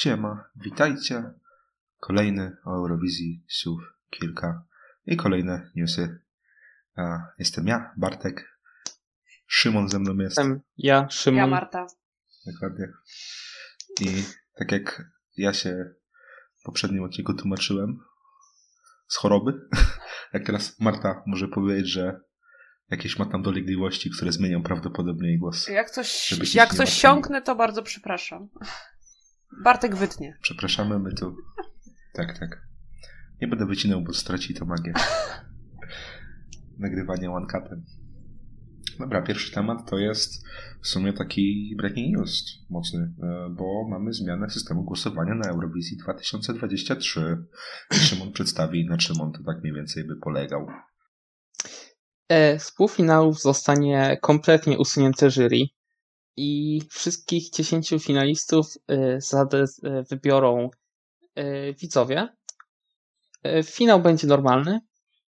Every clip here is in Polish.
Siema, witajcie. Kolejny o Eurowizji słów kilka i kolejne newsy. Jestem ja, Bartek. Szymon ze mną jest. Jestem ja, Szymon. Ja, Marta. Dokładnie. I tak jak ja się w poprzednim odcinku tłumaczyłem z choroby, jak teraz Marta może powiedzieć, że jakieś ma tam dolegliwości, które zmienią prawdopodobnie jej głos. Jak coś, jak coś siąknę, to bardzo przepraszam. Bartek wytnie. Przepraszamy, my tu. Tak, tak. Nie będę wycinał, bo straci to magię. Nagrywania one-cutem. Dobra, pierwszy temat to jest w sumie taki breaking news mocny, e, bo mamy zmianę systemu głosowania na Eurowizji 2023. I Szymon przedstawi, na czym on to tak mniej więcej by polegał. E, Z półfinałów zostanie kompletnie usunięte jury i wszystkich 10 finalistów e, e, wybiorą e, widzowie. Finał będzie normalny,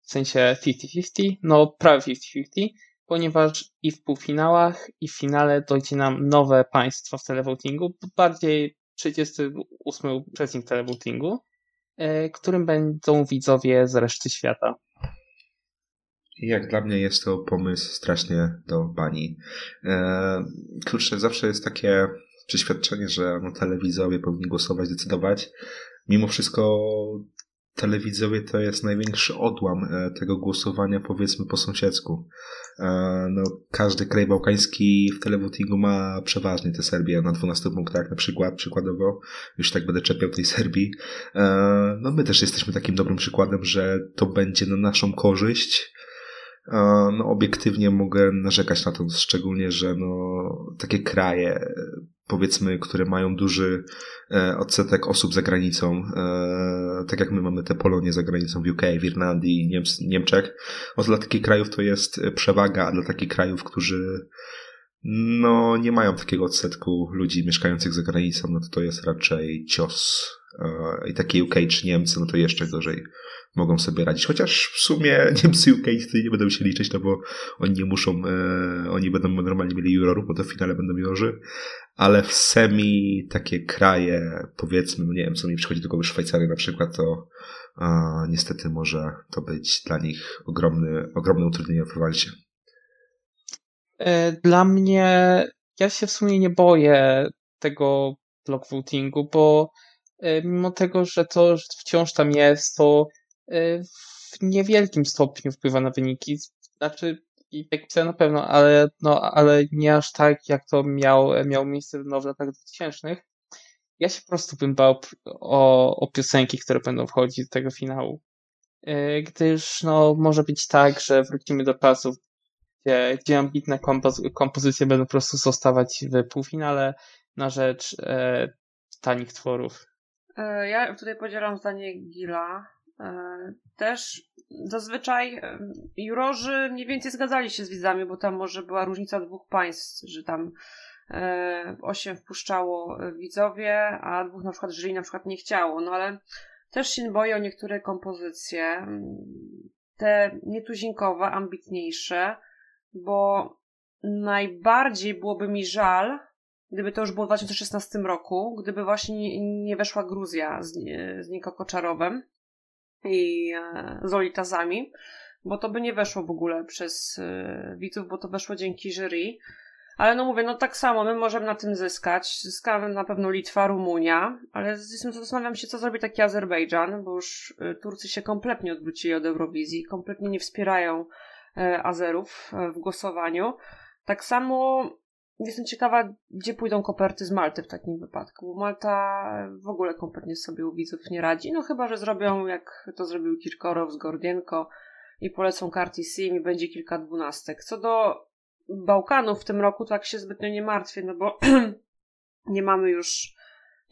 w sensie 50-50, no prawie 50-50, ponieważ i w półfinałach, i w finale dojdzie nam nowe państwo w televotingu, bardziej 38 uczestnik televotingu, którym będą widzowie z reszty świata. I jak dla mnie jest to pomysł strasznie do bani. E, kurczę, zawsze jest takie przeświadczenie, że no, telewidzowie powinni głosować, decydować. Mimo wszystko telewidzowie to jest największy odłam e, tego głosowania, powiedzmy po sąsiedzku. E, no, każdy kraj bałkański w televotingu ma przeważnie tę Serbię na 12 punktach, na przykład, przykładowo. Już tak będę czepiał tej Serbii. E, no, my też jesteśmy takim dobrym przykładem, że to będzie na naszą korzyść. No, obiektywnie mogę narzekać na to, szczególnie, że no, takie kraje, powiedzmy, które mają duży e, odsetek osób za granicą, e, tak jak my mamy te Polonie za granicą w UK, w Irlandii, Niemc, Niemczech, no dla takich krajów to jest przewaga, a dla takich krajów, którzy no, nie mają takiego odsetku ludzi mieszkających za granicą, no to to jest raczej cios. E, I takie UK czy Niemcy, no to jeszcze gorzej mogą sobie radzić. Chociaż w sumie Niemcy UK nie będą się liczyć, no bo oni nie muszą, e, oni będą normalnie mieli jurorów, bo to w finale będą jurorzy, ale w semi takie kraje, powiedzmy, no nie wiem, co mi przychodzi do głowy, Szwajcaria na przykład, to e, niestety może to być dla nich ogromny, ogromne utrudnienie w walcie. E, Dla mnie, ja się w sumie nie boję tego block votingu, bo e, mimo tego, że to wciąż tam jest, to w niewielkim stopniu wpływa na wyniki. Znaczy, i pisałem na pewno, ale, no, ale nie aż tak, jak to miał, miało miejsce no, w latach 2000. Ja się po prostu bym bał o, o piosenki, które będą wchodzić do tego finału. E, Gdyż no, może być tak, że wrócimy do czasów, gdzie, gdzie ambitne kompoz- kompozycje będą po prostu zostawać w półfinale na rzecz e, tanich tworów. E, Ja tutaj podzielam zdanie Gila. E, Też zazwyczaj e, jurorzy mniej więcej zgadzali się z widzami, bo tam może była różnica dwóch państw, że tam e, osiem wpuszczało widzowie, a dwóch na przykład jury na przykład nie chciało. No ale też się boję o niektóre kompozycje, te nietuzinkowe, ambitniejsze, bo najbardziej byłoby mi żal, gdyby to już było w 2016 roku, gdyby właśnie nie, nie weszła Gruzja z, z Niko Koczarowem i e, z Olitazami, bo to by nie weszło w ogóle przez e, widzów, bo to weszło dzięki jury. Ale no mówię, no tak samo, my możemy na tym zyskać. Zyskamy na pewno Litwa, Rumunia, ale zastanawiam się, co zrobi taki Azerbejdżan, bo już e, Turcy się kompletnie odwrócili od Eurowizji, kompletnie nie wspierają Azerów w głosowaniu. Tak samo jestem ciekawa, gdzie pójdą koperty z Malty w takim wypadku, bo Malta w ogóle kompletnie sobie u widzów nie radzi. No chyba, że zrobią jak to zrobił Kirkorow z Gordienko i polecą karty Sim i będzie kilka dwunastek. Co do Bałkanów w tym roku, tak się zbytnio nie martwię, no bo nie mamy już,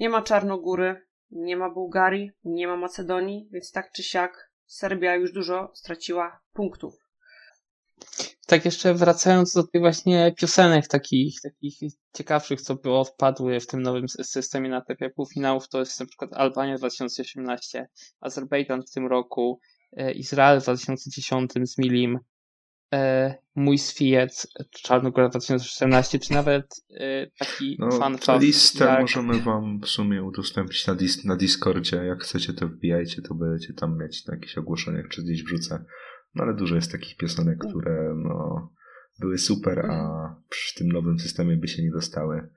nie ma Czarnogóry, nie ma Bułgarii, nie ma Macedonii, więc tak czy siak Serbia już dużo straciła punktów. Tak jeszcze wracając do tych właśnie piosenek takich, takich ciekawszych, co było wpadły w tym nowym sy- systemie na etapie półfinałów, to jest na przykład Albania 2018, Azerbejdżan w tym roku, e, Izrael w 2010 z Milim, e, Mój Swijec, Czarnogóra 2014, czy nawet e, taki no, fan tę listę jak... możemy wam w sumie udostępnić na, dis na Discordzie. Jak chcecie, to wbijajcie, to będziecie tam mieć na jakichś ogłoszeniach, czy gdzieś wrzucę. No ale dużo jest takich piosenek, które no, były super, a przy tym nowym systemie by się nie dostały.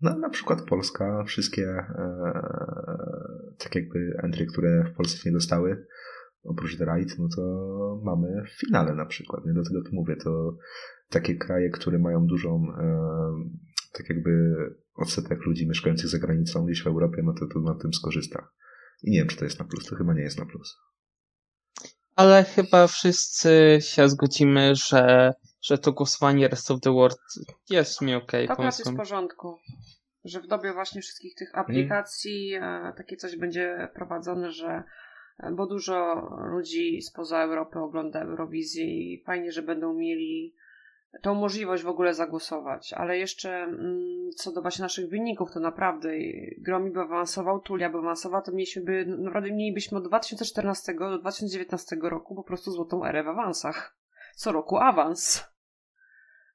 No na przykład Polska, wszystkie e, tak jakby entry, które w Polsce nie dostały, oprócz The Right, no to mamy w finale na przykład. Nie? Dlatego tu mówię, to takie kraje, które mają dużą e, tak jakby odsetek ludzi mieszkających za granicą gdzieś w Europie, no to, to na tym skorzysta. I nie wiem, czy to jest na plus. To chyba nie jest na plus. Ale chyba wszyscy się zgodzimy, że, że to głosowanie Rest of the World jest mi okej. Okay, jest w porządku. Że w dobie właśnie wszystkich tych aplikacji hmm. takie coś będzie prowadzone, że bo dużo ludzi spoza Europy ogląda Eurowizję i fajnie, że będą mieli tą możliwość w ogóle zagłosować. Ale jeszcze mm, co do właśnie naszych wyników, to naprawdę Gromi by awansował, Tulia by awansowała, to mieliśmy by, naprawdę mielibyśmy od 2014 do 2019 roku po prostu złotą erę w awansach. Co roku awans.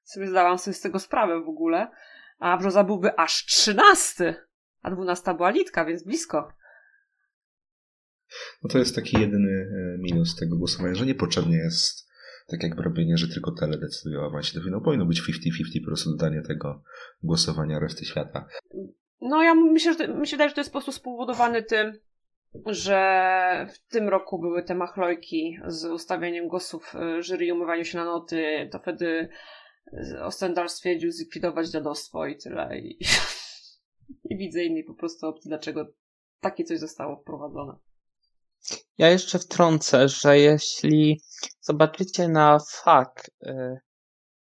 Sobie zdałam sobie z tego sprawę w ogóle. A Brzoza byłby aż 13, a 12 była Litka, więc blisko. No to jest taki jedyny e, minus tego głosowania, że niepotrzebnie jest tak jakby robienie, że tylko tele decyduje o awansie do No powinno być 50-50 po prostu dodanie tego głosowania reszty świata. No ja myślę, że mi się wydaje, że to jest po prostu spowodowane tym, że w tym roku były te machlojki z ustawieniem głosów e, jury i umywaniu się na noty, to wtedy e, Ostendal stwierdził zlikwidować dziadostwo i tyle. I, I widzę innej po prostu opcji, dlaczego takie coś zostało wprowadzone. Ja jeszcze wtrącę, że jeśli zobaczycie na FAQ, y,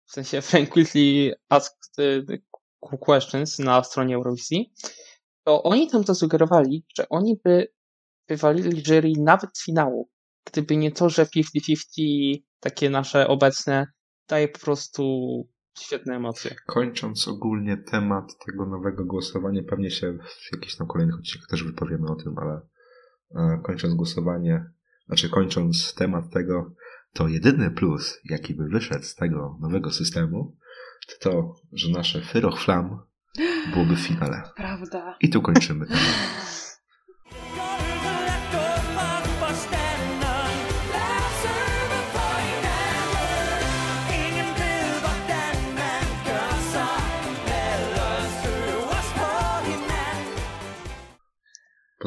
w sensie Frequently Asked Questions na stronie Eurowizji, to oni tam zasugerowali, że oni by wywalili jury nawet z finału, gdyby nie to, że 50-50 takie nasze obecne daje po prostu świetne emocje. Kończąc ogólnie temat tego nowego głosowania, pewnie się w jakichś tam kolejnych odcinkach też wypowiemy o tym, ale kończąc głosowanie, znaczy kończąc temat tego, to jedyny plus, jaki by wyszedł z tego nowego systemu, to to, że nasze Fyroch Flam byłoby w finale. Prawda. I tu kończymy temat.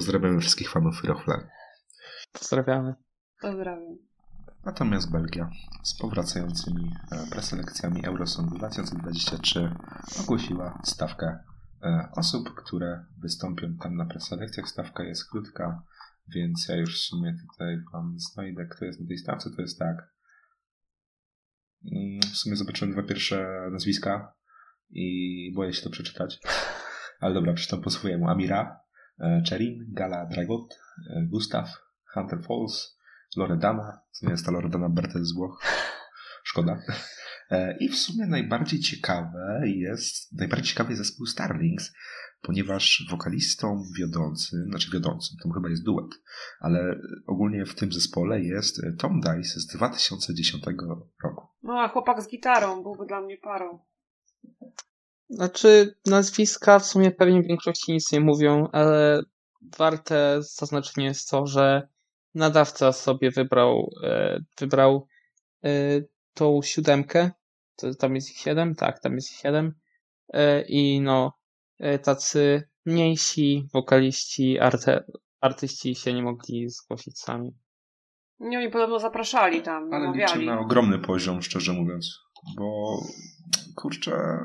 Pozdrawiamy wszystkich fanów Rochla. Pozdrawiamy. Pozdrawiam. Natomiast Belgia z powracającymi e, preselekcjami Eurosong 2023 ogłosiła stawkę e, osób, które wystąpią tam na preselekcjach. Stawka jest krótka, więc ja już w sumie tutaj wam znajdę, kto jest na tej stawce. To jest tak. Mm, w sumie zobaczyłem dwa pierwsze nazwiska i boję się to przeczytać. Ale dobra, przeczytam po swojemu. Amira, Cherin, Gala Dragot, e, Gustav, Hunter Falls, Loredana, co nie jest ta Loredana Bertel z Włoch. Szkoda. E, I w sumie najbardziej ciekawe jest, najbardziej ciekawy jest zespół Starlings, ponieważ wokalistą wiodącym, znaczy wiodącym, to chyba jest duet, ale ogólnie w tym zespole jest Tom Dice z 2010 roku. No, a chłopak z gitarą byłby dla mnie parą. Znaczy, nazwiska w sumie pewnie w większości nic nie mówią, ale warte zaznaczenia jest to, że nadawca sobie wybrał, e, wybrał e, tą siódemkę. To, tam jest ich siedem? Tak, tam jest ich siedem. E, I no, tacy mniejsi wokaliści, arte, artyści się nie mogli zgłosić sami. Nie, oni podobno zapraszali tam, Ale liczę na ogromny poziom, szczerze mówiąc. Bo kurczę,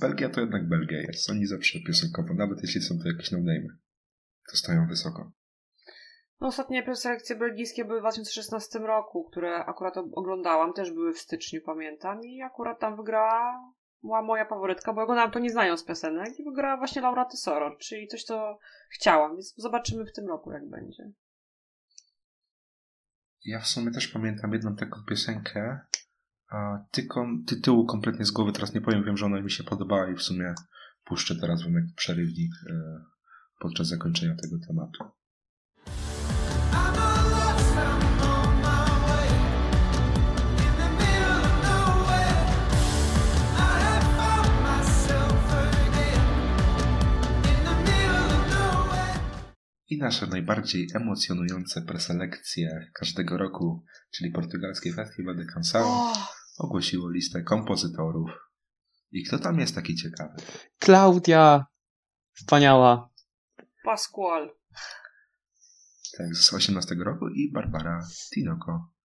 Belgia to jednak Belgia jest. Oni zawsze piosenkowo, nawet jeśli są to jakieś no-name, to stoją wysoko. No, ostatnie preselekcje belgijskie były w 2016 roku, które akurat oglądałam, też były w styczniu, pamiętam. I akurat tam wygrała była moja faworytka, bo oglądałam to nie znając piosenek i wygrała właśnie Laura Tesoro, czyli coś, co chciałam, więc zobaczymy w tym roku, jak będzie. Ja w sumie też pamiętam jedną taką piosenkę, a tykom, tytułu kompletnie z głowy teraz nie powiem, wiem, że ona mi się podobała i w sumie puszczę teraz wam jak przerywnik e, podczas zakończenia tego tematu. I nasze najbardziej emocjonujące preselekcje każdego roku, czyli portugalskie Festival de Canção, Oh, ogłosiło listę kompozytorów. I kto tam jest taki ciekawy? Klaudia! Wspaniała. Pascual. Tak, z 18 roku i Barbara Tinoco.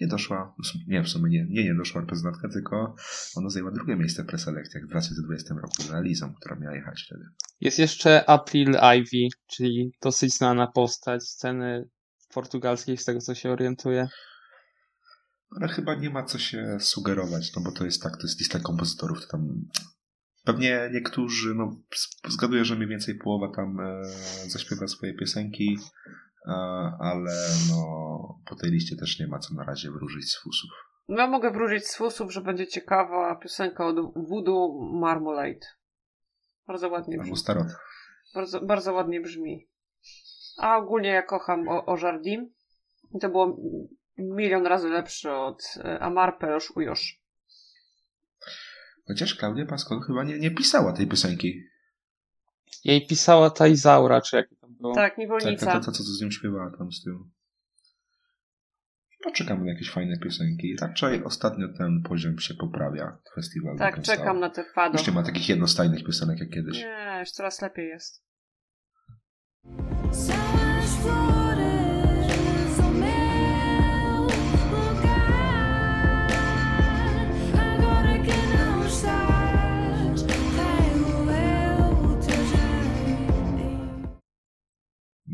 Nie doszła, nie w sumie nie, nie, nie doszła reprezentantka, tylko ona zajęła drugie miejsce w preselekcjach w 2020 roku z Elizą, która miała jechać wtedy. Jest jeszcze April Ivy, czyli dosyć znana postać sceny portugalskiej, z tego co się orientuję. Ale chyba nie ma co się sugerować, no bo to jest tak, to jest lista kompozytorów, to tam pewnie niektórzy, no zgaduję, że mniej więcej połowa tam e, zaśpiewa swoje piosenki, ale no po tej liście też nie ma co na razie wróżyć z fusów. No, Ja mogę wróżyć z fusów, że będzie ciekawa piosenka od Voodoo Marmalade. Bardzo ładnie brzmi. Albo starot. Bardzo, bardzo ładnie brzmi. A ogólnie ja kocham o, o Jardim. I to było milion razy lepsze od e, Amar Perosz Ujosz. Chociaż Klaudia Pascal chyba nie, nie pisała tej piosenki. Jej pisała ta Izaura, czy jak to było. Tak, Tak, niewolnica. to, to, to, co z nią śpiewała tam z tyłu. Poczekamy na jakieś fajne piosenki. Raczej ostatnio ten poziom się poprawia. Festiwal Tak, czekam na te fado. Już nie ma takich jednostajnych piosenek jak kiedyś. Nie, już coraz lepiej jest.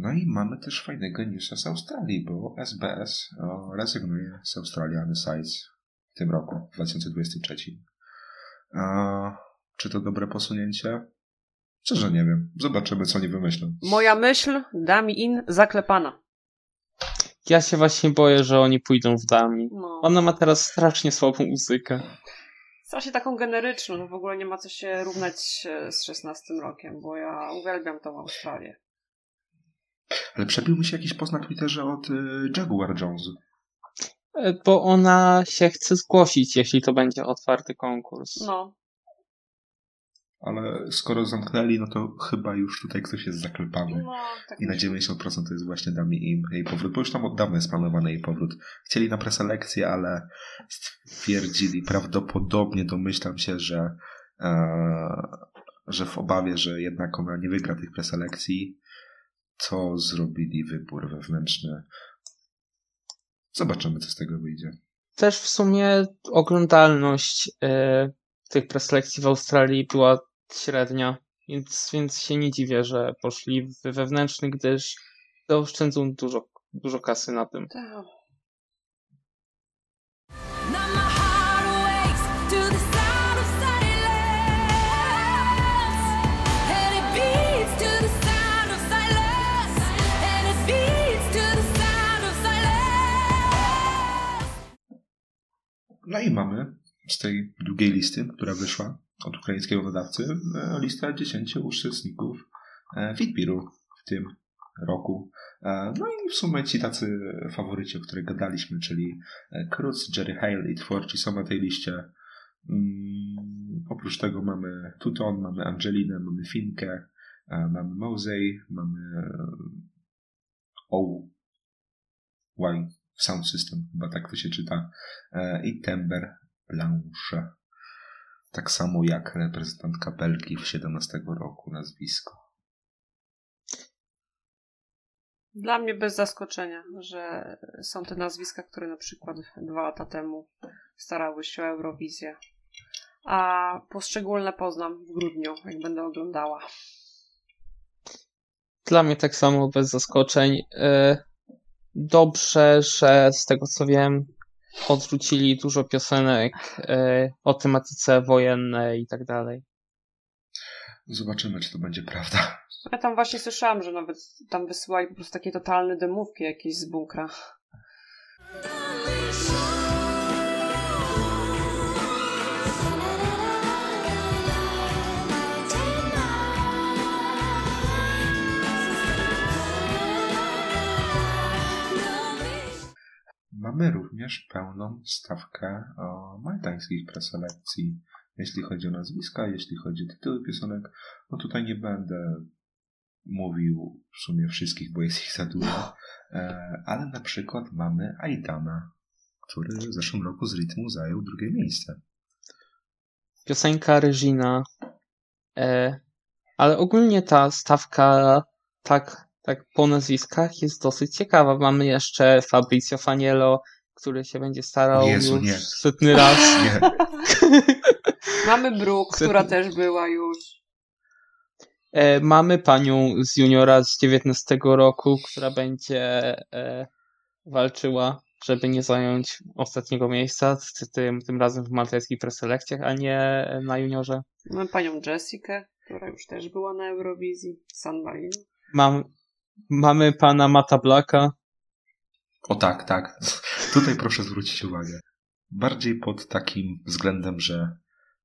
No i mamy też fajnego newsa z Australii, bo SBS rezygnuje z Australiany Sites w tym roku, w 2023. A, czy to dobre posunięcie? Szczerze nie wiem. Zobaczymy, co nie wymyślą. Moja myśl, Dami In, zaklepana. Ja się właśnie boję, że oni pójdą w Dami. No. Ona ma teraz strasznie słabą muzykę. Strasznie taką generyczną, no w ogóle nie ma co się równać e, z 16 rokiem, bo ja uwielbiam tą Australię. Ale przebił mi się jakiś post na Twitterze od y, Jaguar Jones. E, Bo ona się chce zgłosić, jeśli to będzie otwarty konkurs. No, Ale skoro zamknęli, no to chyba już tutaj ktoś jest zaklepany. no, tak I na myślę. 90% to jest właśnie Dami im jej powrót, bo już tam od dawna jest planowany jej powrót. Chcieli na preselekcję, ale stwierdzili, prawdopodobnie domyślam się, że, e, że w obawie, że jednak ona nie wygra tych preselekcji, to zrobili wybór wewnętrzny. Zobaczymy, co z tego wyjdzie. Też w sumie oglądalność e, tych preselekcji w Australii była średnia, więc, więc się nie dziwię, że poszli w wewnętrzny, gdyż zaoszczędzą dużo, dużo kasy na tym. Tak. No i mamy z tej długiej listy, która wyszła od ukraińskiego nadawcy, e, listę 10 uczestników e, Fitbiru w tym roku. E, No i w sumie ci tacy faworyci, o których gadaliśmy, czyli Cruz, Jerry Hale i twórcy są na tej liście. Mm, oprócz tego mamy Tuton, mamy Angelinę, mamy Finkę, mamy Mosey, mamy O. Y Sound System, chyba tak to się czyta, e, i Tember Blanche. Tak samo jak reprezentantka Belgii w 17 roku nazwisko. Dla mnie bez zaskoczenia, że są te nazwiska, które na przykład dwa lata temu starały się o Eurowizję. A poszczególne poznam w grudniu, jak będę oglądała. Dla mnie tak samo bez zaskoczeń. Dobrze, że z tego co wiem, odrzucili dużo piosenek e, o tematyce wojennej i tak dalej. Zobaczymy, czy to będzie prawda. Ja tam właśnie słyszałam, że nawet tam wysyłali po prostu takie totalne demówki jakieś z bunkra. Mamy również pełną stawkę o maltańskich preselekcji. Jeśli chodzi o nazwiska, jeśli chodzi o tytuły piosenek, no tutaj nie będę mówił w sumie wszystkich, bo jest ich za dużo. E, ale na przykład mamy Aidana, który w zeszłym roku z rytmu zajął drugie miejsce. Piosenka Regina. E, ale ogólnie ta stawka tak, tak po nazwiskach jest dosyć ciekawa. Mamy jeszcze Fabrizio Faniello, który się będzie starał Jezu, już nie. setny raz. Nie, Mamy Brooke, która też była już. E, mamy panią z juniora z 19 roku, która będzie e, walczyła, żeby nie zająć ostatniego miejsca, tym, tym razem w maltajskich preselekcjach, a nie na juniorze. Mamy panią Jessikę, która już też była na Eurowizji. San Marino. Mam, mamy pana Mata Blacka, O tak, tak. Tutaj proszę zwrócić uwagę. Bardziej pod takim względem, że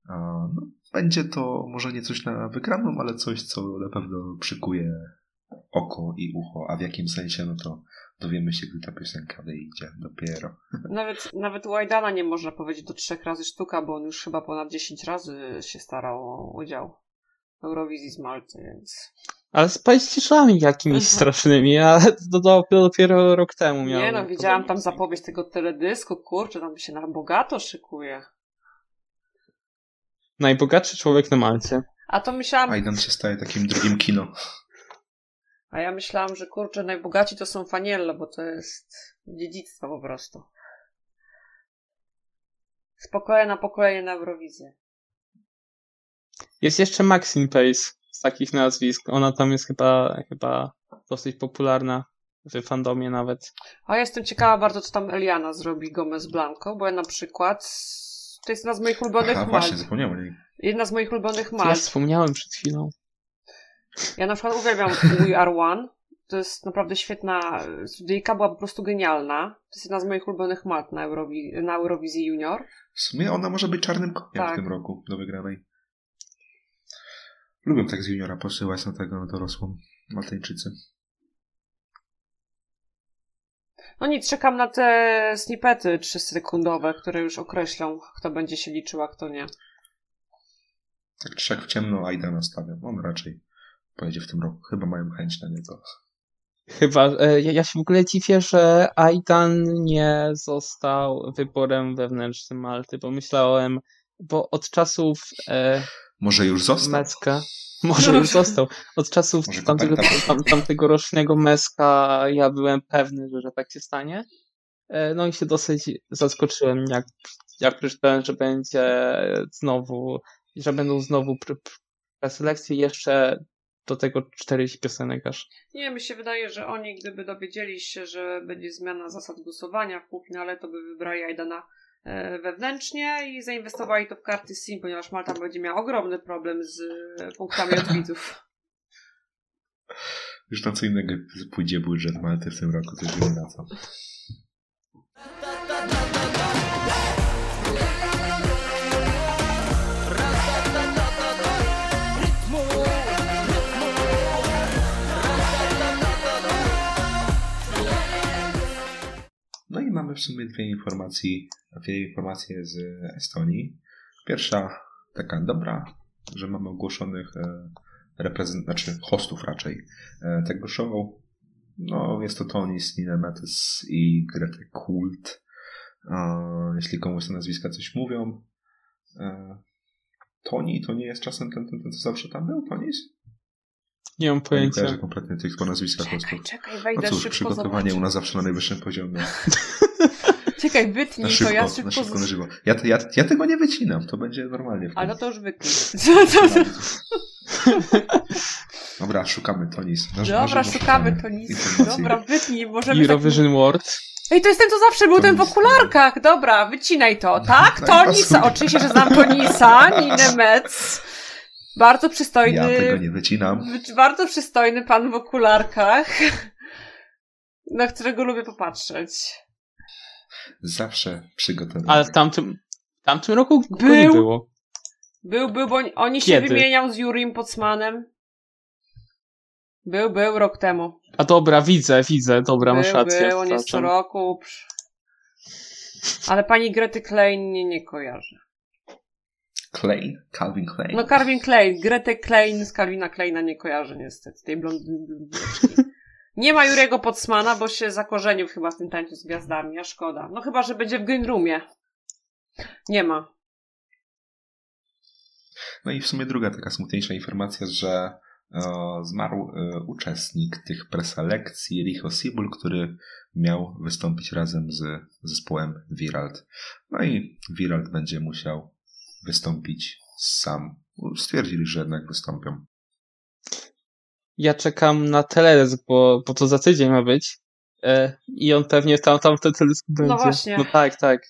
a, no, będzie to może nie coś na wygraną, ale coś, co na pewno przykuje oko i ucho. A w jakim sensie, no to dowiemy się, gdy ta piosenka wyjdzie dopiero. Nawet, nawet u Aidana nie można powiedzieć do trzech razy sztuka, bo on już chyba ponad 10 razy się starał o udział w Eurowizji z Malty, więc... ale z paździerzami jakimiś Mhm. strasznymi, a to do, dopiero rok temu miał. Nie no, widziałam tam zapowiedź tego teledysku, kurczę, tam się na bogato szykuje. Najbogatszy człowiek na Malcie. A to myślałam, Aidan się staje takim drugim kino. a ja myślałam, że kurczę, najbogaci to są Faniello, bo to jest dziedzictwo po prostu. Z pokolenia na pokolenie na Eurowizję. Jest jeszcze Maxine Pace z takich nazwisk. Ona tam jest chyba, chyba dosyć popularna w fandomie nawet. A ja jestem ciekawa bardzo, co tam Eliana zrobi Gomez Blanco, bo ja na przykład to jest jedna z moich ulubionych Aha, malt. właśnie, zapomniałem o niej. Jedna z moich ulubionych To ja malt. wspomniałem przed chwilą. Ja na przykład uwielbiam We Are One. To jest naprawdę świetna. Studyjka była po prostu genialna. To jest jedna z moich ulubionych malt na, Eurowi- na Eurowizji Junior. W sumie ona może być czarnym koniem Tak. w tym roku do wygranej. Lubią tak z juniora posyłać na tego dorosłą Maltańczycy. No nic, czekam na te snippety 3-sekundowe, które już określą, kto będzie się liczył, a kto nie. Tak trzech w ciemno Aidana stawiam. On raczej pojedzie w tym roku. Chyba mają chęć na niego. Chyba, e, ja ja się w ogóle dziwię, że Aidan nie został wyborem wewnętrznym Malty, bo myślałem, bo od czasów e, Może już został? Meska, może już został, od czasów tamtego, tam- tam, tamtego rocznego Meska ja byłem pewny, że, że tak się stanie. E, no i się dosyć zaskoczyłem, jak, jak przeczytałem, że będzie znowu, że będą znowu pr- pr- preselekcje jeszcze do tego czterech piosenek aż. Nie, mi się wydaje, że oni, gdyby dowiedzieli się, że będzie zmiana zasad głosowania w półfinale, to by wybrali Aidana wewnętrznie i zainwestowali to w karty SIM, ponieważ Malta będzie miała ogromny problem z e, punktami od widzów. Już na co innego pójdzie budżet Malty w tym roku, to już nie na No i mamy w sumie dwie informacje, dwie informacje z Estonii. Pierwsza taka dobra, że mamy ogłoszonych e, reprezent, znaczy hostów raczej e, tego show. No, jest to Tony, Nina Mattis i Grete Kult. E, jeśli komuś te nazwiska coś mówią. Tony to nie jest czasem ten, ten, ten co zawsze tam był, Tonis? Nie mam nie pojęcia. kojarzę kompletnie tych po nazwiskach Czekaj, hostów. czekaj, No wejdę cóż, szybko przygotowanie u zobaczę. nas zawsze na najwyższym poziomie. Czekaj, wytnij Na to, szybko, ja na szybko... szybko, na żywo. Ja, ja, ja tego nie wycinam, to będzie normalnie. W Ale no to już wytnij. Dobra, szukamy Tonis. Na, na Dobra, szukamy to nic. informacji. Dobra, wytnij, możemy... tak- Eurovision World. Ej, to jest ten, co zawsze był ten w Tonis. okularkach. Dobra, wycinaj to. Tak, No Tonisa. Oczywiście, że znam Tonisa, Ninę Metz. Bardzo przystojny... Ja tego nie wycinam. Wy- Bardzo przystojny pan w okularkach, na którego lubię popatrzeć. Zawsze przygotowany. Ale w tamtym, w tamtym roku Był. nie było. Był, był, bo oni- oni się wymieniał z Jurim Pocmanem. Był, był rok temu. A dobra, widzę, widzę, dobra, masz był, rację. był, on jest co roku. Ale pani Grety Klein nie, nie kojarzę. Klein? Calvin Klein? No Calvin Klein, Gretę Klein z Calvina Kleina nie kojarzę niestety, tej blondyneczki. Nie ma Jurego Potsmana, bo się zakorzenił chyba w tym tańcu z gwiazdami, a szkoda. No chyba, że będzie w Green Roomie. Nie ma. No i w sumie druga taka smutniejsza informacja, że e, zmarł e, uczestnik tych preselekcji, Richo Sibul, który miał wystąpić razem z zespołem Wirald. No i Wirald będzie musiał wystąpić sam. Stwierdzili, że jednak wystąpią. Ja czekam na teledysk, bo, bo to za tydzień ma być. E, I on pewnie tam, tam ten teledysk będzie. właśnie. No tak, tak.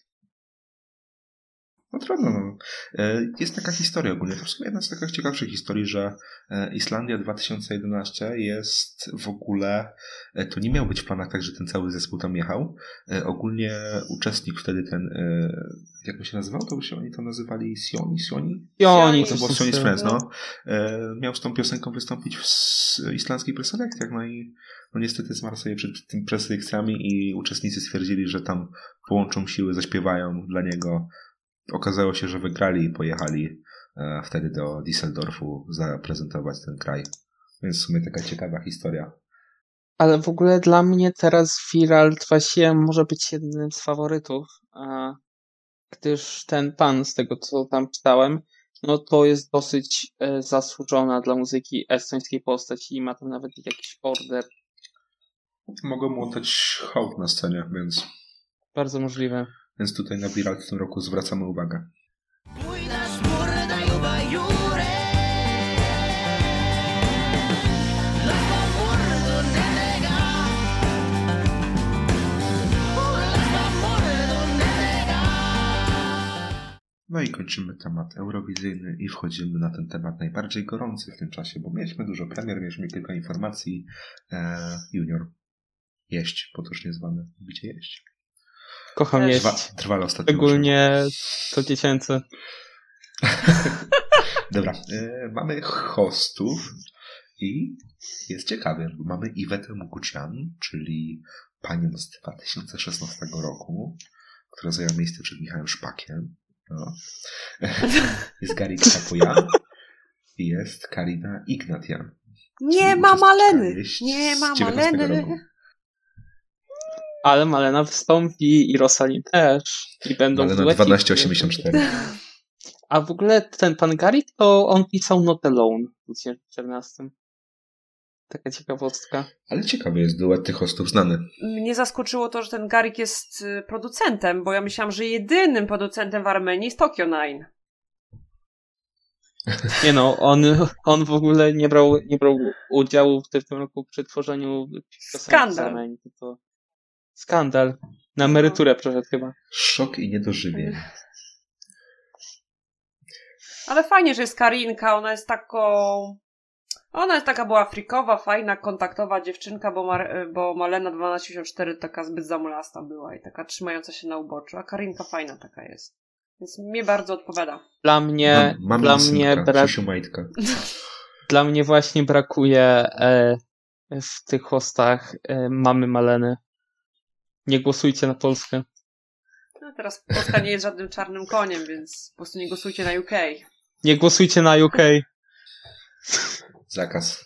No trudno. No. E, Jest taka historia ogólnie. To w sumie jedna z takich ciekawszych historii, że e, Islandia 2011 jest w ogóle. e, To nie miał być w planach tak, że ten cały zespół tam jechał. Ogólnie uczestnik wtedy ten. Jak się nazywał? To by się oni tam nazywali Sioni? Sioni? I oni To To było Sionis Friends, no. E, Miał z tą piosenką wystąpić w islandzkiej preselekcjach, no i no niestety zmarł sobie przed tym preselekcjami i uczestnicy stwierdzili, że tam połączą siły, zaśpiewają dla niego. Okazało się, że wygrali i pojechali e, wtedy do Düsseldorfu zaprezentować ten kraj. Więc w sumie taka ciekawa historia. Ale w ogóle dla mnie teraz Viralt właściwie może być jednym z faworytów, a, gdyż ten pan, z tego co tam czytałem, no to jest dosyć e, zasłużona dla muzyki estońskiej postać i ma tam nawet jakiś order. Mogą mu oddać hołd na scenie, więc, Bardzo możliwe. Więc tutaj na Viral w tym roku zwracamy uwagę. No i kończymy temat eurowizyjny i wchodzimy na ten temat najbardziej gorący w tym czasie, bo mieliśmy dużo premier, mieliśmy kilka informacji. E, junior. Jeść, potocznie zwany. Gdzie jeść? Kocham Też. jeść. Trwa, trwale ostatnio. Szczególnie to dziecięce. Dobra, e, mamy hostów i jest ciekawie, bo mamy Iwetę Mukucian, czyli panią z 2016 roku, która zajęła miejsce przed Michałem Szpakiem. No. Jest Gary Kapoyan i jest Karina Ignatian. Nie ma Maleny! Nie ma 19 Maleny! Ale Malena wystąpi i Rosali też. I będą Malena dueciki. 1284. A w ogóle ten pan Gary to on pisał Not Alone w 2014. Taka ciekawostka. Ale ciekawy jest duet tych hostów znany. Mnie zaskoczyło to, że ten Garik jest y, producentem, bo ja myślałam, że jedynym producentem w Armenii jest Tokyo Nine. Nie no, on, on w ogóle nie brał, nie brał udziału w tym roku przy tworzeniu piosenki Skandal. z Armenii. To, to skandal. Na emeryturę przeszedł chyba. Szok i niedożywienie. Ale fajnie, że jest Karinka, ona jest taką... Ona jest taka była frikowa, fajna, kontaktowa dziewczynka, bo, Mar- bo Malena 1284 taka zbyt zamulasta była i taka trzymająca się na uboczu, a Karinka fajna taka jest. Więc mnie bardzo odpowiada. Dla mnie, Mam, mam dla synka, mnie brak, dla mnie właśnie brakuje e, w tych hostach e, mamy Maleny. Nie głosujcie na Polskę. No teraz Polska nie jest żadnym czarnym koniem, więc po prostu nie głosujcie na UK. Nie głosujcie na UK. Zakaz.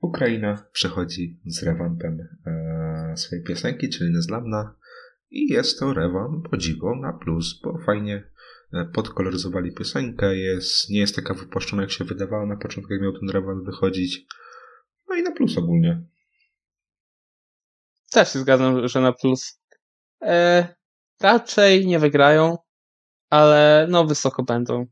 Ukraina przechodzi z rewampem e, swojej piosenki, czyli Nezlamna. I jest to rewamp, o dziwo, na plus, bo fajnie e, podkoloryzowali piosenkę. Jest, nie jest taka wypłaszczona, jak się wydawało na początku, jak miał ten rewamp wychodzić. No i na plus ogólnie. Też się zgadzam, że na plus. E, raczej nie wygrają, ale no wysoko będą.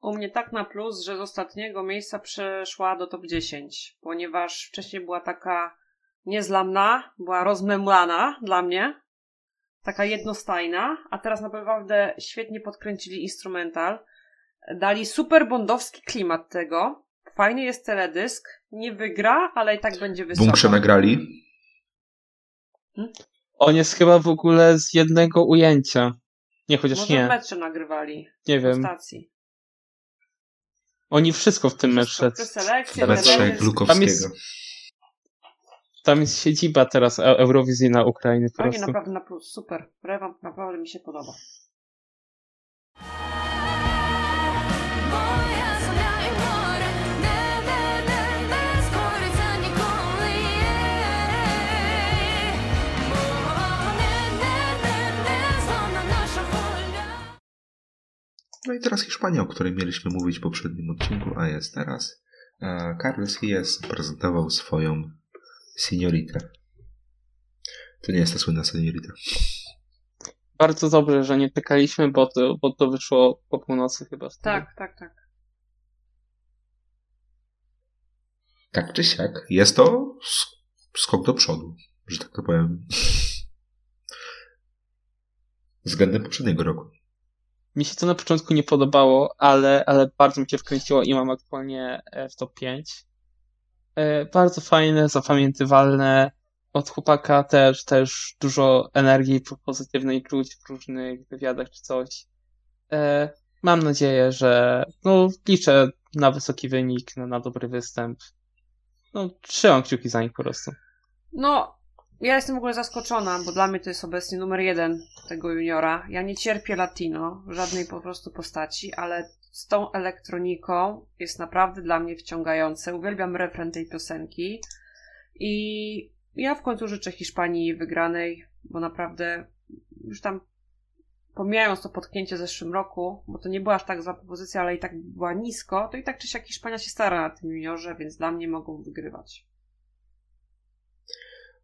U mnie tak na plus, że z ostatniego miejsca przeszła do top 10, ponieważ wcześniej była taka niezlamna, była rozmemlana dla mnie, taka jednostajna, a teraz naprawdę świetnie podkręcili instrumental. Dali super bondowski klimat tego. Fajny jest teledysk. Nie wygra, ale i tak będzie wysoko. Bunkrze nagrali. On jest chyba w ogóle z jednego ujęcia. Nie, chociaż Może w nie. metrze nagrywali. Nie W wiem. stacji. Oni wszystko w tym Wszystko, metrze. jest- metrze. Glukowskiego. tam jest- tam jest siedziba teraz e- Eurowizyjna Ukrainy. Po prostu. Naprawdę na plus, super. Rewamp naprawdę mi się podoba. No i teraz Hiszpania, o której mieliśmy mówić w poprzednim odcinku, a jest teraz. E, Carlos Hies prezentował swoją senioritę. To nie jest ta słynna seniorita. Bardzo dobrze, że nie czekaliśmy, bo to, bo to wyszło po północy chyba. wtedy. Tak, tak, tak. Tak czy siak, jest to sk- skok do przodu, że tak to powiem. Względem poprzedniego roku. Mi się to na początku nie podobało, ale, ale bardzo mi się wkręciło i mam aktualnie e, w top 5. E, Bardzo fajne, zapamiętywalne. Od chłopaka też, też dużo energii po- pozytywnej czuć w różnych wywiadach czy coś. E, Mam nadzieję, że no, liczę na wysoki wynik, na, na dobry występ. No, trzymam kciuki za nich po prostu. No, ja jestem w ogóle zaskoczona, bo dla mnie to jest obecnie numer jeden tego juniora. Ja nie cierpię latino, żadnej po prostu postaci, ale z tą elektroniką jest naprawdę dla mnie wciągające. Uwielbiam refren tej piosenki i ja w końcu życzę Hiszpanii wygranej, bo naprawdę już tam pomijając to potknięcie w zeszłym roku, bo to nie była aż tak zła propozycja, ale i tak była nisko, to i tak czy siak Hiszpania się stara na tym juniorze, więc dla mnie mogą wygrywać.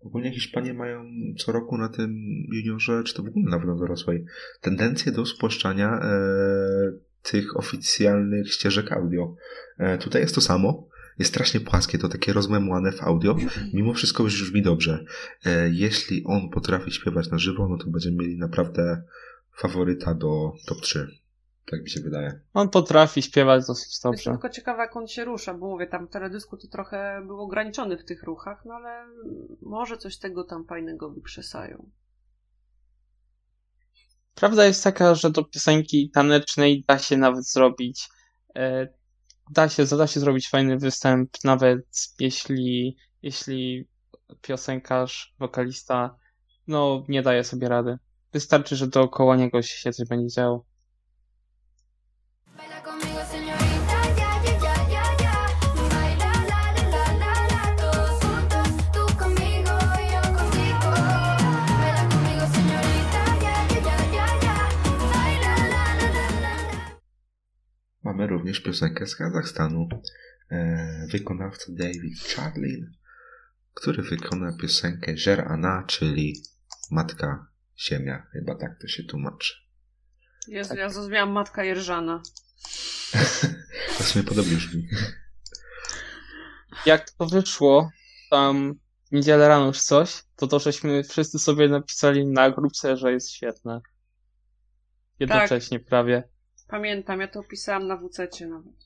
Ogólnie Hiszpanie mają co roku na tym juniorze, czy to w ogóle na dorosłej, tendencję do spłaszczania e, tych oficjalnych ścieżek audio. E, tutaj jest to samo. Jest strasznie płaskie, to takie rozmemłane w audio. Mimo wszystko już brzmi dobrze. E, jeśli on potrafi śpiewać na żywo, no to będziemy mieli naprawdę faworyta do top 3. Tak mi się wydaje. On potrafi śpiewać dosyć dobrze. tylko ciekawa, jak on się rusza, bo mówię, tam w teledysku to trochę był ograniczony w tych ruchach, no ale może coś tego tam fajnego wykrzesają. Prawda jest taka, że do piosenki tanecznej da się nawet zrobić, e, da się, da się zrobić fajny występ, nawet jeśli, jeśli piosenkarz, wokalista, no, nie daje sobie rady. Wystarczy, że dookoła niego się coś będzie działo. Mamy również piosenkę z Kazachstanu. E, wykonawca David Charlin, który wykona piosenkę Żer Ana, czyli Matka Ziemia. Chyba tak to się tłumaczy. Jezu, ja zrozumiałam Matka Jerżana. To w sumie podobnie brzmi. Jak to wyszło, tam w niedzielę rano już coś, to to żeśmy wszyscy sobie napisali na grupce, że jest świetne. Jednocześnie prawie. Pamiętam, ja to opisałam na WC nawet.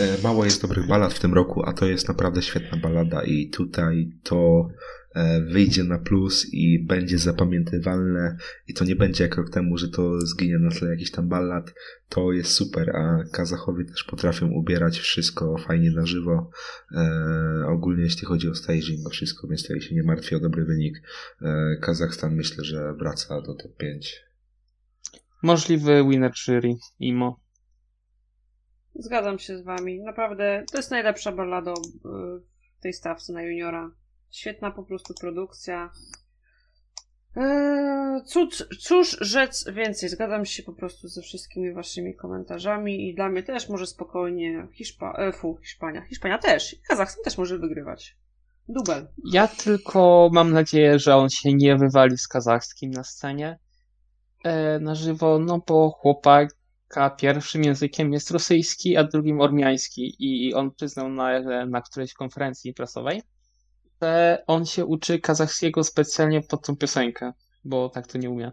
E, Mało jest dobrych ballad w tym roku, a to jest naprawdę świetna ballada i tutaj to e, wyjdzie na plus i będzie zapamiętywalne i to nie będzie jak rok temu, że to zginie na tle jakiś tam ballad. To jest super, a Kazachowie też potrafią ubierać wszystko fajnie na żywo. E, ogólnie jeśli chodzi o staging, o wszystko, więc tutaj się nie martwię o dobry wynik. E, Kazachstan myślę, że wraca do top 5. Możliwy winner jury, IMO. Zgadzam się z wami. Naprawdę, to jest najlepsza ballada y, w tej stawce na juniora. Świetna po prostu produkcja. Eee, cóż, cóż rzec więcej? Zgadzam się po prostu ze wszystkimi waszymi komentarzami i dla mnie też może spokojnie Hiszpa... E, fu, Hiszpania. Hiszpania też. Kazachstan też może wygrywać. Dubel. Ja tylko mam nadzieję, że on się nie wywali z kazachskim na scenie na żywo, no bo chłopaka pierwszym językiem jest rosyjski, a drugim ormiański i on przyznał na, na którejś konferencji prasowej, że on się uczy kazachskiego specjalnie pod tą piosenkę, bo tak to nie umie.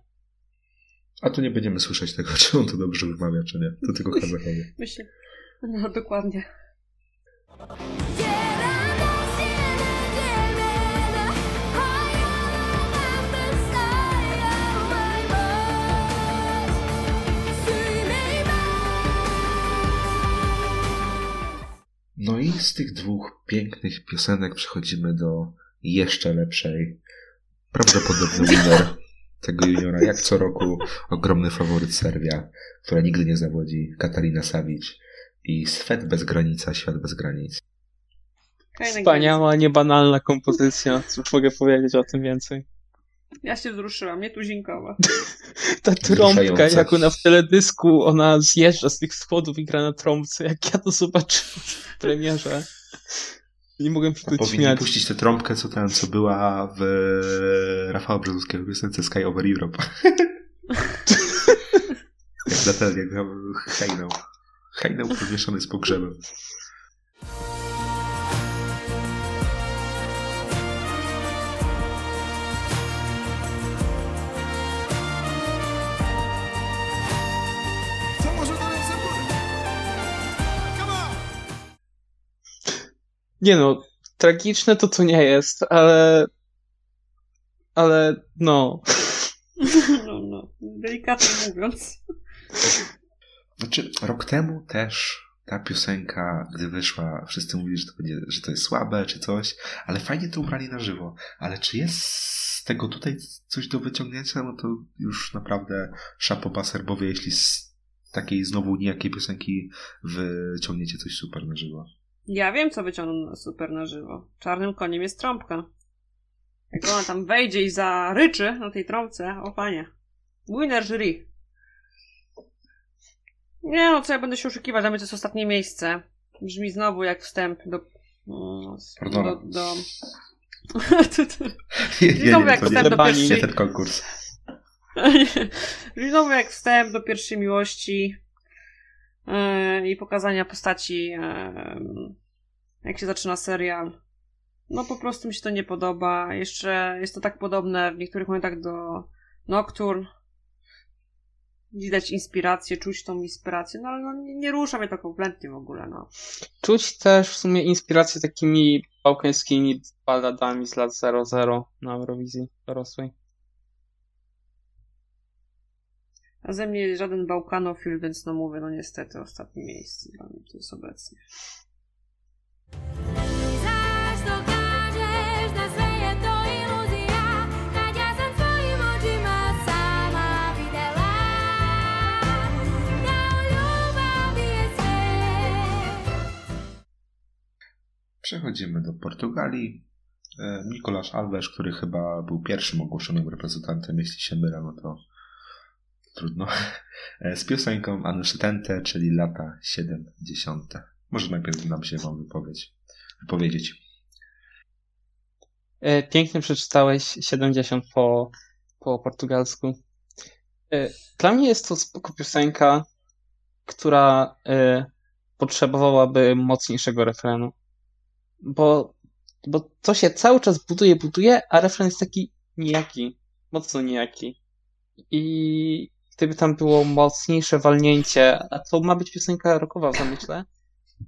A tu nie będziemy słyszeć tego, czy on to dobrze wymawia, czy nie. To tylko Kazachowie. Myślę. No, dokładnie. Z tych dwóch pięknych piosenek przechodzimy do jeszcze lepszej. Prawdopodobny winner tego juniora, jak co roku, ogromny faworyt Serbia, która nigdy nie zawodzi, Katarina Savic i Swet bez granica, świat bez granic. Wspaniała, niebanalna kompozycja. Cóż mogę powiedzieć o tym więcej? Ja się wzruszyłam, nie tuzinkowa. Ta trąbka, jak ona w teledysku, ona zjeżdża z tych schodów i gra na trąbce. Jak ja to zobaczyłem w premierze. Nie mogłem się tu Powinni śmiać. puścić tę trąbkę, co tam, co była w Rafała Brzozowskiego piosence Sky Over Europe. jak na ten, jak hejnał. Hejnał pomieszany z pogrzebem. Nie no, tragiczne to to nie jest, ale... Ale no... No, no, delikatnie mówiąc. Znaczy, rok temu też ta piosenka, gdy wyszła, wszyscy mówili, że to, będzie, że to jest słabe, czy coś, ale fajnie to ubrali na żywo. Ale czy jest z tego tutaj coś do wyciągnięcia, no to już naprawdę szapoba serbowie, jeśli z takiej znowu nijakiej piosenki wyciągniecie coś super na żywo. Ja wiem, co wyciągną na super na żywo. Czarnym koniem jest trąbka. Jak ona tam wejdzie i zaryczy na tej trąbce, o panie. Winner jury. Nie no, co ja będę się oszukiwać, dla mnie to jest ostatnie miejsce. Brzmi znowu jak wstęp do... Pardona. Do... do... Znowu jak wstęp do pierwszej... ten konkurs. Brzmi znowu jak wstęp do pierwszej miłości i pokazania postaci, yy, jak się zaczyna serial. No po prostu mi się to nie podoba. Jeszcze jest to tak podobne w niektórych momentach do Nocturne. Widać inspirację, czuć tą inspirację, no ale no, nie, nie rusza mnie to kompletnie w ogóle, no. Czuć też w sumie inspirację takimi bałkańskimi balladami z lat 00 na Eurowizji dorosłej. A ze mnie żaden bałkanofil, więc no mówię, no niestety ostatnie miejsce dla mnie to jest obecnie. Przechodzimy do Portugalii. E, Mikołasz Alves, który chyba był pierwszym ogłoszonym reprezentantem, jeśli się mylę, no to trudno. E, Z piosenką Anuszytente, czyli lata 70. Może najpierw nam się wam wypowiedzieć. E, Pięknie przeczytałeś 70 po, po portugalsku. E, Dla mnie jest to spoko piosenka, która potrzebowałaby mocniejszego refrenu. Bo, bo to się cały czas buduje, buduje, a refren jest taki nijaki. Mocno nijaki. I gdyby tam było mocniejsze walnięcie, a to ma być piosenka rockowa w zamyśle,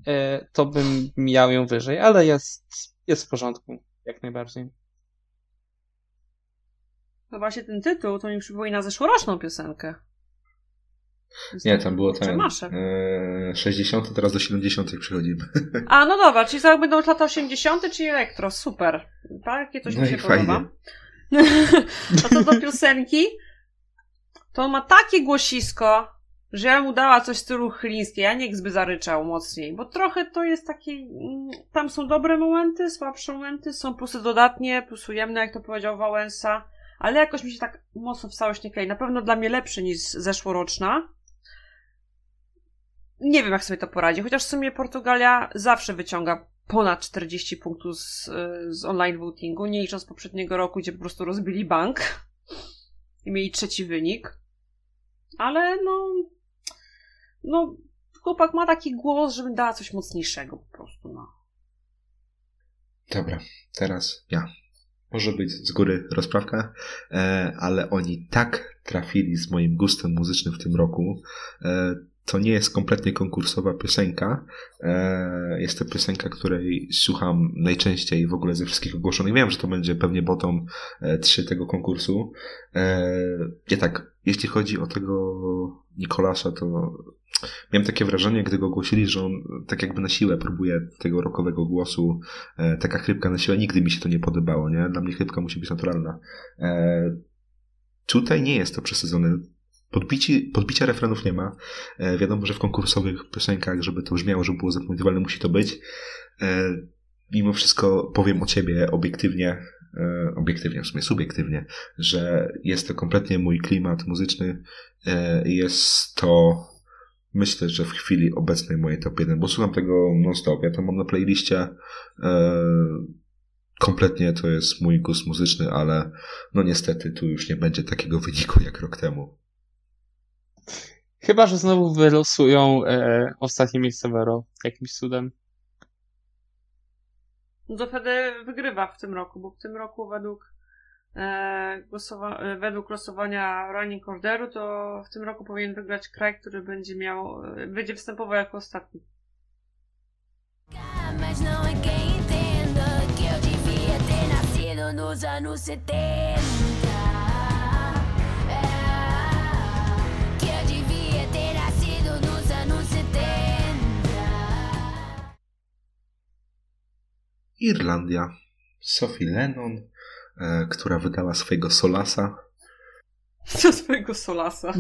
e, to bym miał ją wyżej, ale jest, jest w porządku, jak najbardziej. No właśnie ten tytuł to mi przypomina zeszłoroczną piosenkę. Nie, tam było ten Przemaszek. e, 60, teraz do 70 przechodzimy. A, no dobra, czyli to będą lata 80, czyli elektro, super. Takie coś No mi i się fajnie. podoba. A co do piosenki, to on ma takie głosisko, że ja mu dała coś w stylu chlińskie, a niech by zaryczał mocniej, bo trochę to jest takie, mm, tam są dobre momenty, słabsze momenty, są plusy dodatnie, plus ujemne, jak to powiedział Wałęsa, ale jakoś mi się tak mocno w całość nie klei. Na pewno dla mnie lepszy niż zeszłoroczna. Nie wiem, jak sobie to poradzi, chociaż w sumie Portugalia zawsze wyciąga ponad 40 punktów z, z online votingu, nie licząc poprzedniego roku, gdzie po prostu rozbili bank i mieli trzeci wynik. Ale no, no, chłopak ma taki głos, żebym dała coś mocniejszego po prostu, no. Dobra, teraz ja. Może być z góry rozprawka, e, ale oni tak trafili z moim gustem muzycznym w tym roku. E, to nie jest kompletnie konkursowa piosenka. E, Jest to piosenka, której słucham najczęściej w ogóle ze wszystkich ogłoszonych. Wiem, że to będzie pewnie bottom 3 tego konkursu. E, Nie tak, jeśli chodzi o tego Nikolasa, to miałem takie wrażenie, gdy go ogłosili, że on tak jakby na siłę próbuje tego rockowego głosu. E, Taka chrypka na siłę, nigdy mi się to nie podobało, nie? Dla mnie chrypka musi być naturalna. E, Tutaj nie jest to przesadzone. Podbici, podbicia refrenów nie ma. E, wiadomo, że w konkursowych piosenkach, żeby to brzmiało, żeby było zapamiętywalne, musi to być. E, mimo wszystko powiem o ciebie obiektywnie, e, obiektywnie, w sumie subiektywnie, że jest to kompletnie mój klimat muzyczny. E, jest to, myślę, że w chwili obecnej moje top 1, bo słucham tego non-stop. Ja to mam na playliście. E, kompletnie to jest mój gust muzyczny, ale no niestety tu już nie będzie takiego wyniku jak rok temu. Chyba, że znowu wylosują e, ostatnie miejsce Vero jakimś cudem. No to wtedy wygrywa w tym roku, bo w tym roku według e, głosowa- e, według losowania running orderu, to w tym roku powinien wygrać kraj, który będzie miał, e, będzie występował jako ostatni. Irlandia. Sophie Lennon, e, która wydała swojego Solasa. Do swojego Solasa.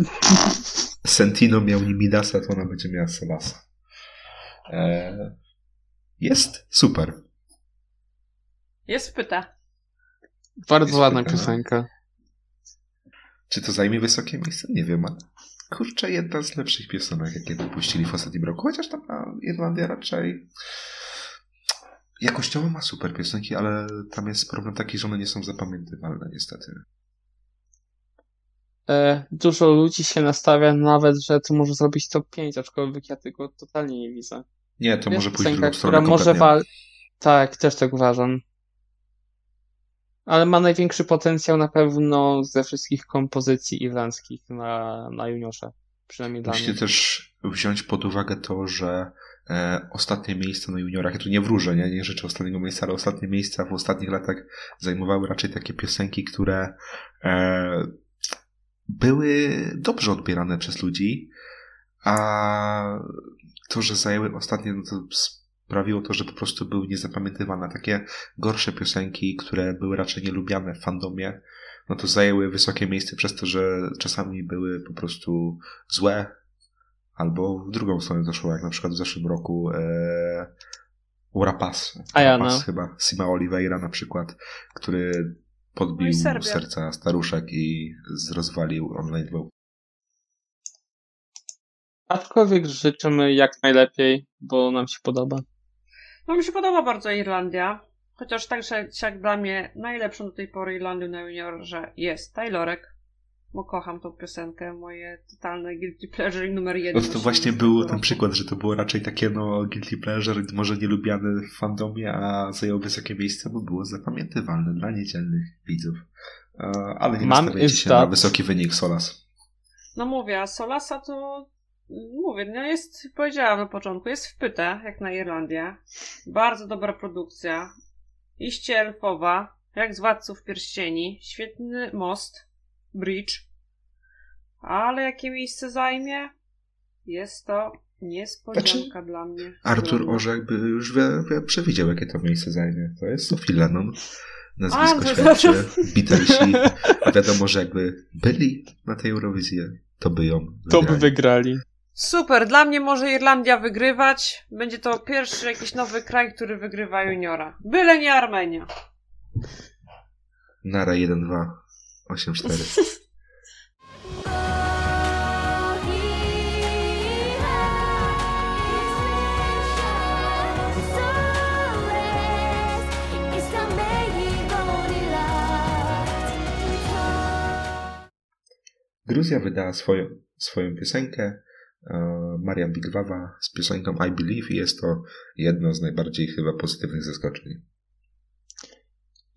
Sentino miał Nimidasa, to ona będzie miała Solasa. E, jest super. Jest pyta. Bardzo Jest ładna pytana. piosenka. Czy to zajmie wysokie miejsce? Nie wiem, ale kurczę, jedna z lepszych piosenek, jakie wypuścili w ostatnim roku. Chociaż tam Irlandia raczej jakościowo ma super piosenki, ale tam jest problem taki, że one nie są zapamiętywalne niestety. E, dużo ludzi się nastawia nawet, że to może zrobić top 5, aczkolwiek ja tego totalnie nie widzę. Nie, to może pójść w drugą stronę która może wal... Tak, też tak uważam. Ale ma największy potencjał na pewno ze wszystkich kompozycji irlandzkich na, na juniorze. Przynajmniej dla Musicie mnie. też wziąć pod uwagę to, że ostatnie miejsca na juniorach, ja tu nie wróżę, nie, nie życzę ostatniego miejsca, ale ostatnie miejsca w ostatnich latach zajmowały raczej takie piosenki, które e, były dobrze odbierane przez ludzi, a to, że zajęły ostatnie, no to sprawiło to, że po prostu były niezapamiętywane. Takie gorsze piosenki, które były raczej nielubiane w fandomie, no to zajęły wysokie miejsce przez to, że czasami były po prostu złe, albo w drugą stronę doszło, jak na przykład w zeszłym roku e, Urapas. Ayana. Urapas chyba, Sima Oliveira na przykład, który podbił No serca staruszek i rozwalił online vote. Aczkolwiek życzymy jak najlepiej, bo nam się podoba. No mi się podoba bardzo Irlandia. Chociaż także jak dla mnie najlepszą do tej pory Irlandią na juniorze jest Taylorek. Bo kocham tą piosenkę, moje totalne guilty pleasure i numer No jeden. to na właśnie był ten roku. przykład, że to było raczej takie no guilty pleasure, może nielubiane w fandomie, a zajął wysokie miejsce, bo było zapamiętywalne dla niedzielnych widzów. E, Ale nie Mam nastawiajcie się na that- wysoki wynik Solas. No mówię, a Solasa to mówię, no jest, powiedziałam na początku, jest wpyte, jak na Irlandię. Bardzo dobra produkcja. Iście elfowa, jak z Władców Pierścieni. Świetny most, bridge. Ale jakie miejsce zajmie? Jest to niespodzianka Znaczy, dla mnie. Artur. Orzech by już wie, wie, przewidział, jakie to miejsce zajmie. To jest Sophie Lennon. A, Nazwisko to- świadczy. Beatlesi. A wiadomo, że jakby byli na tej Eurowizji, to by ją To by wygrali. wygrali. Super, dla mnie może Irlandia wygrywać. Będzie to pierwszy jakiś nowy kraj, który wygrywa juniora. Byle nie Armenia. Nara 1-2. 8-4. Gruzja wydała swoją, swoją piosenkę e, Mariam Bigwawa z piosenką I Believe i jest to jedno z najbardziej chyba pozytywnych zaskoczeń.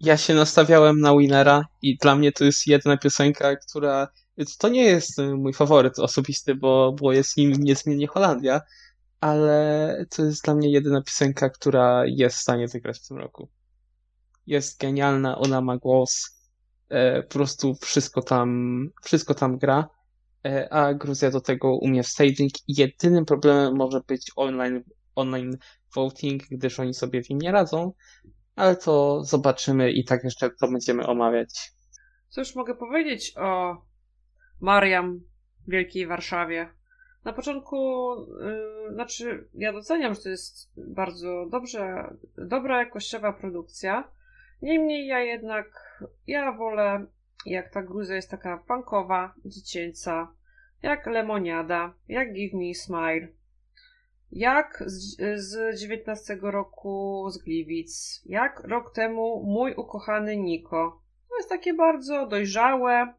Ja się nastawiałem na Winnera i dla mnie to jest jedna piosenka, która to nie jest y, mój faworyt osobisty, bo, bo jest nim niezmiennie Holandia, ale to jest dla mnie jedyna piosenka, która jest w stanie wygrać w tym roku. Jest genialna, ona ma głos, e, po prostu wszystko tam, wszystko tam gra, e, a Gruzja do tego umie staging i jedynym problemem może być online, online voting, gdyż oni sobie w nim nie radzą, ale to zobaczymy i tak jeszcze to będziemy omawiać. Cóż mogę powiedzieć o Mariam w Wielkiej Warszawie? Na początku, yy, znaczy, ja doceniam, że to jest bardzo dobrze, dobra jakościowa produkcja. Niemniej ja jednak, ja wolę, jak ta Gruzja jest taka punkowa, dziecięca, jak Lemoniada, jak Give Me Smile, jak z, z 19 roku z Gliwic, jak rok temu mój ukochany Niko. To jest takie bardzo dojrzałe,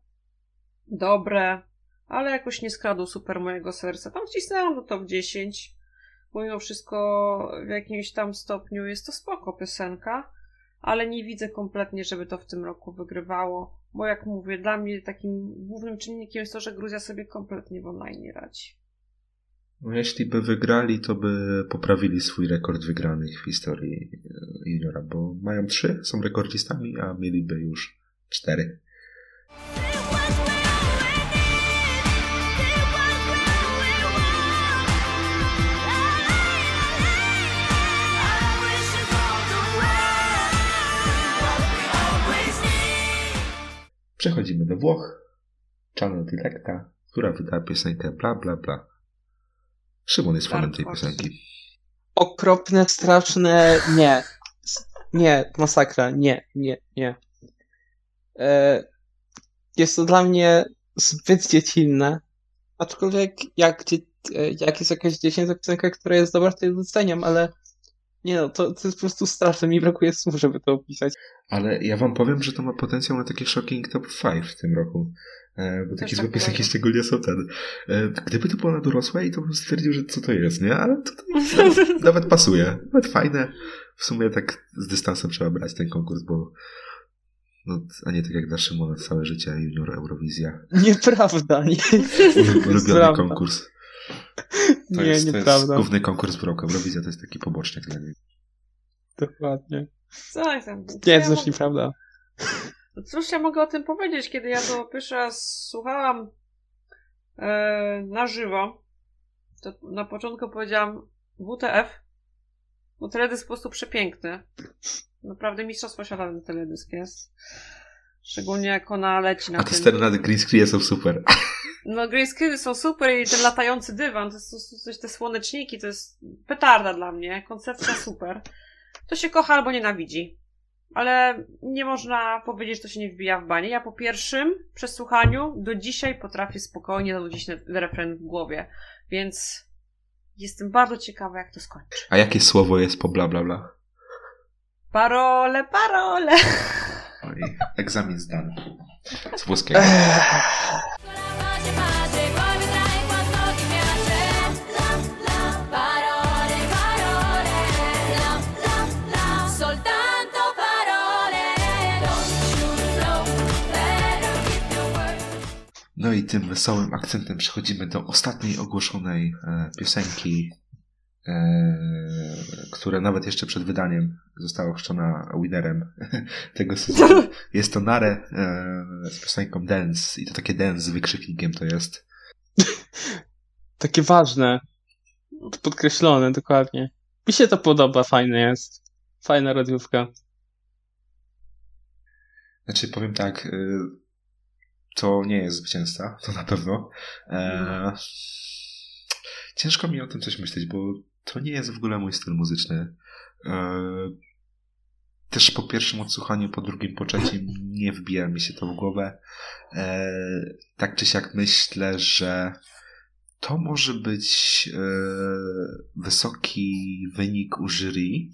dobre, ale jakoś nie skradł super mojego serca. Tam wcisnęłam do top 10, bo mimo wszystko w jakimś tam stopniu jest to spoko piosenka, ale nie widzę kompletnie, żeby to w tym roku wygrywało, bo jak mówię, dla mnie takim głównym czynnikiem jest to, że Gruzja sobie kompletnie w online nie radzi. No, jeśli by wygrali, to by poprawili swój rekord wygranych w historii e, juniora, bo mają trzy, są rekordzistami, a mieliby już cztery. Przechodzimy do Włoch. Channel Directa, która wyda piosenkę bla bla bla. Szymon jest fanem tej piosenki. Okropne, straszne, nie. Nie, masakra, nie, nie, nie. E, jest to dla mnie zbyt dziecinne. Aczkolwiek jak, e, jak jest jakaś dziecięca piosenka, która jest dobra, to ją doceniam, ale nie no, to, to jest po prostu straszne. Mi brakuje słów, żeby to opisać. Ale ja wam powiem, że to ma potencjał na takie shocking top 5 w tym roku. E, bo takie tak złe piosenki są ten. E, gdyby to było na dorosłej, to bym stwierdził, że co to jest, nie? Ale tutaj nawet, nawet pasuje. Nawet fajne. W sumie tak z dystansem trzeba brać ten konkurs, bo no, a nie tak jak dla Szymona całe życie junior Eurowizja. Nieprawda, nie. Ulubiony Prawda. konkurs. To nie, jest, to jest nieprawda. główny konkurs w roku. Eurowizja to jest taki pobocznik dla niego. Dokładnie. Co ja tam? Nie, to już nieprawda. No Cóż ja mogę o tym powiedzieć, kiedy ja to pierwszy raz słuchałam e, na żywo, to na początku powiedziałam WTF, bo teledysk po prostu przepiękny. Naprawdę mistrzostwo świata ten teledysk jest. Szczególnie jak ona leci na A te sceny na green screenie są super. No grey screeny są super i ten latający dywan, to jest, to jest coś, te słoneczniki, to jest petarda dla mnie, koncepcja super. To się kocha albo nienawidzi. Ale nie można powiedzieć, że to się nie wbija w banie. Ja po pierwszym przesłuchaniu do dzisiaj potrafię spokojnie zanudzić refren w głowie. Więc jestem bardzo ciekawa, jak to skończy. A jakie słowo jest po bla bla bla? Parole, parole! Oj, egzamin zdany. Z włoskiego. No i tym wesołym akcentem przechodzimy do ostatniej ogłoszonej e, piosenki, e, która nawet jeszcze przed wydaniem została ochrzczona winnerem tego sezonu. Jest to Nare e, z piosenką Dance i to takie dance z wykrzyknikiem to jest. Takie ważne. Podkreślone, dokładnie. Mi się to podoba, fajne jest. Fajna radiówka. Znaczy powiem tak, e, to nie jest zwycięzca, to na pewno. E, ciężko mi o tym coś myśleć, bo to nie jest w ogóle mój styl muzyczny. E, też po pierwszym odsłuchaniu, po drugim, po trzecim nie wbija mi się to w głowę. E, tak czy siak myślę, że to może być wysoki wynik u jury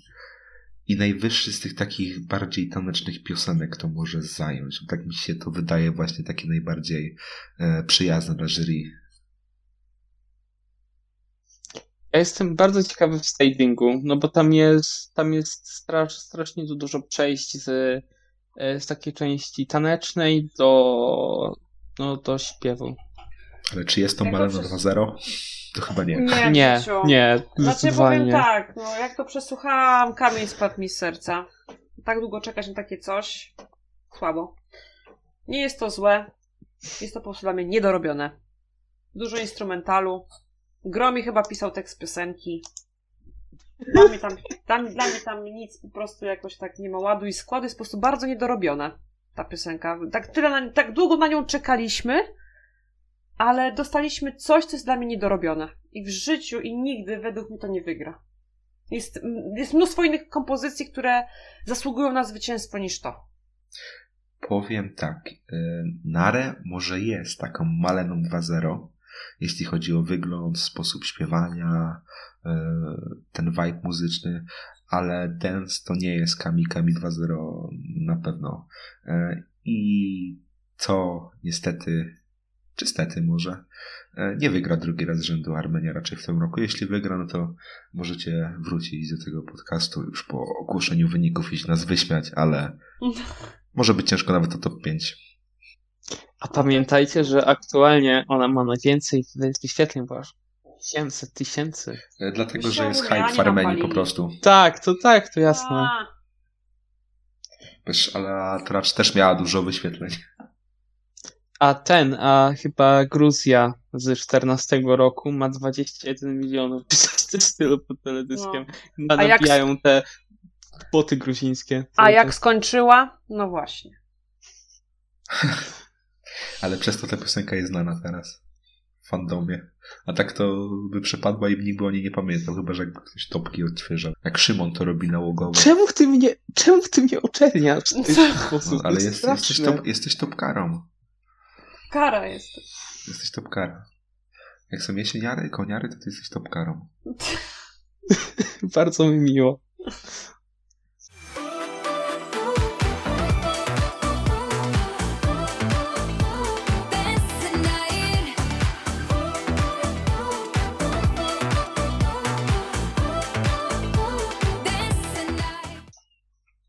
i najwyższy z tych takich bardziej tanecznych piosenek to może zająć. Tak mi się to wydaje właśnie takie najbardziej e, przyjazne dla jury. Ja jestem bardzo ciekawy w stagingu, no bo tam jest, tam jest strasz, strasznie dużo przejść z e, z takiej części tanecznej do, no, do śpiewu. Ale czy jest to Maleno przez- 2.0? To chyba nie. Nie, Nie, nie, Znaczy powiem tak, no jak to przesłuchałam, kamień spadł mi z serca. Tak długo czekać na takie coś, słabo. Nie jest to złe, jest to po prostu dla mnie niedorobione. Dużo instrumentalu. Gromi chyba pisał tekst piosenki. Dla mnie tam, tam, dla mnie tam nic, po prostu jakoś tak nie ma ładu i składu, jest po prostu bardzo niedorobione ta piosenka. Tak, tyle na, tak długo na nią czekaliśmy, ale dostaliśmy coś, co jest dla mnie niedorobione. I w życiu i nigdy według mnie to nie wygra. Jest, jest mnóstwo innych kompozycji, które zasługują na zwycięstwo niż to. Powiem tak. y, Nare może jest taką Maleną 2.0, jeśli chodzi o wygląd, sposób śpiewania, y, ten vibe muzyczny, ale dance to nie jest Kami Kami 2.0 na pewno. Y, I co niestety, czy stety może, y, nie wygra drugi raz z rzędu Armenia raczej w tym roku. Jeśli wygra, no to możecie wrócić do tego podcastu już po ogłoszeniu wyników i się nas wyśmiać, ale może być ciężko nawet o top 5. A pamiętajcie, że aktualnie ona ma najwięcej wy- wyświetleń, bo aż 700 tysięcy. E, Dlatego, że jest hype w Armenii po prostu. Tak, to tak, to jasne. Wiesz, ale Tracz też miała dużo wyświetleń. A ten, a chyba Gruzja z 14 roku ma 21 milionów. W stylu pod teledyskiem. A jak- Nabijają te boty gruzińskie. a jak czas. skończyła? No właśnie. Ale przez to ta piosenka jest znana teraz. W fandomie. A tak to by przepadła i nikt by o niej nie pamiętał, chyba że ktoś topki odświeżał. Jak Szymon to robi nałogowo. Czemu ty mnie, czemu ty mnie uczerniasz w ten Co? sposób? No, To ale jest jest, jesteś, top, jesteś topkarą. Kara jest. Jesteś topkara. Jak są jesieniary, koniary, to ty jesteś topkarą. Bardzo mi miło.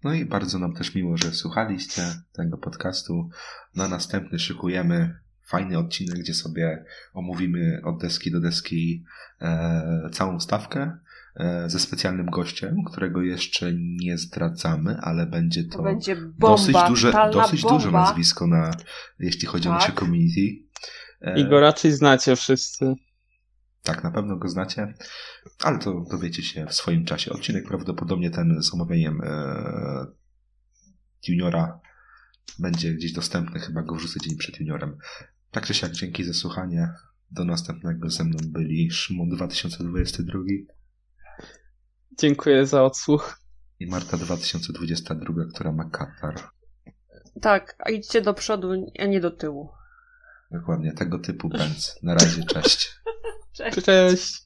No i bardzo nam też miło, że słuchaliście tego podcastu. Na następny szykujemy fajny odcinek, gdzie sobie omówimy od deski do deski e, całą stawkę e, ze specjalnym gościem, którego jeszcze nie zdradzamy, ale będzie to, To będzie bomba. dosyć, duże, dosyć bomba. duże nazwisko, na, jeśli chodzi o Tak. nasze community. E, I go raczej znacie wszyscy. Tak, na pewno go znacie, ale to dowiecie się w swoim czasie. Odcinek prawdopodobnie ten z omawianiem e, juniora będzie gdzieś dostępny, chyba go wrzucę dzień przed juniorem. Tak czy siak, dzięki za słuchanie. Do następnego ze mną byli Szymon 2022 Dziękuję za odsłuch. i Marta 2022, która ma katar. Tak, a idźcie do przodu, a nie do tyłu. Dokładnie, tego typu pędz. Na razie, cześć. Cześć. Cześć.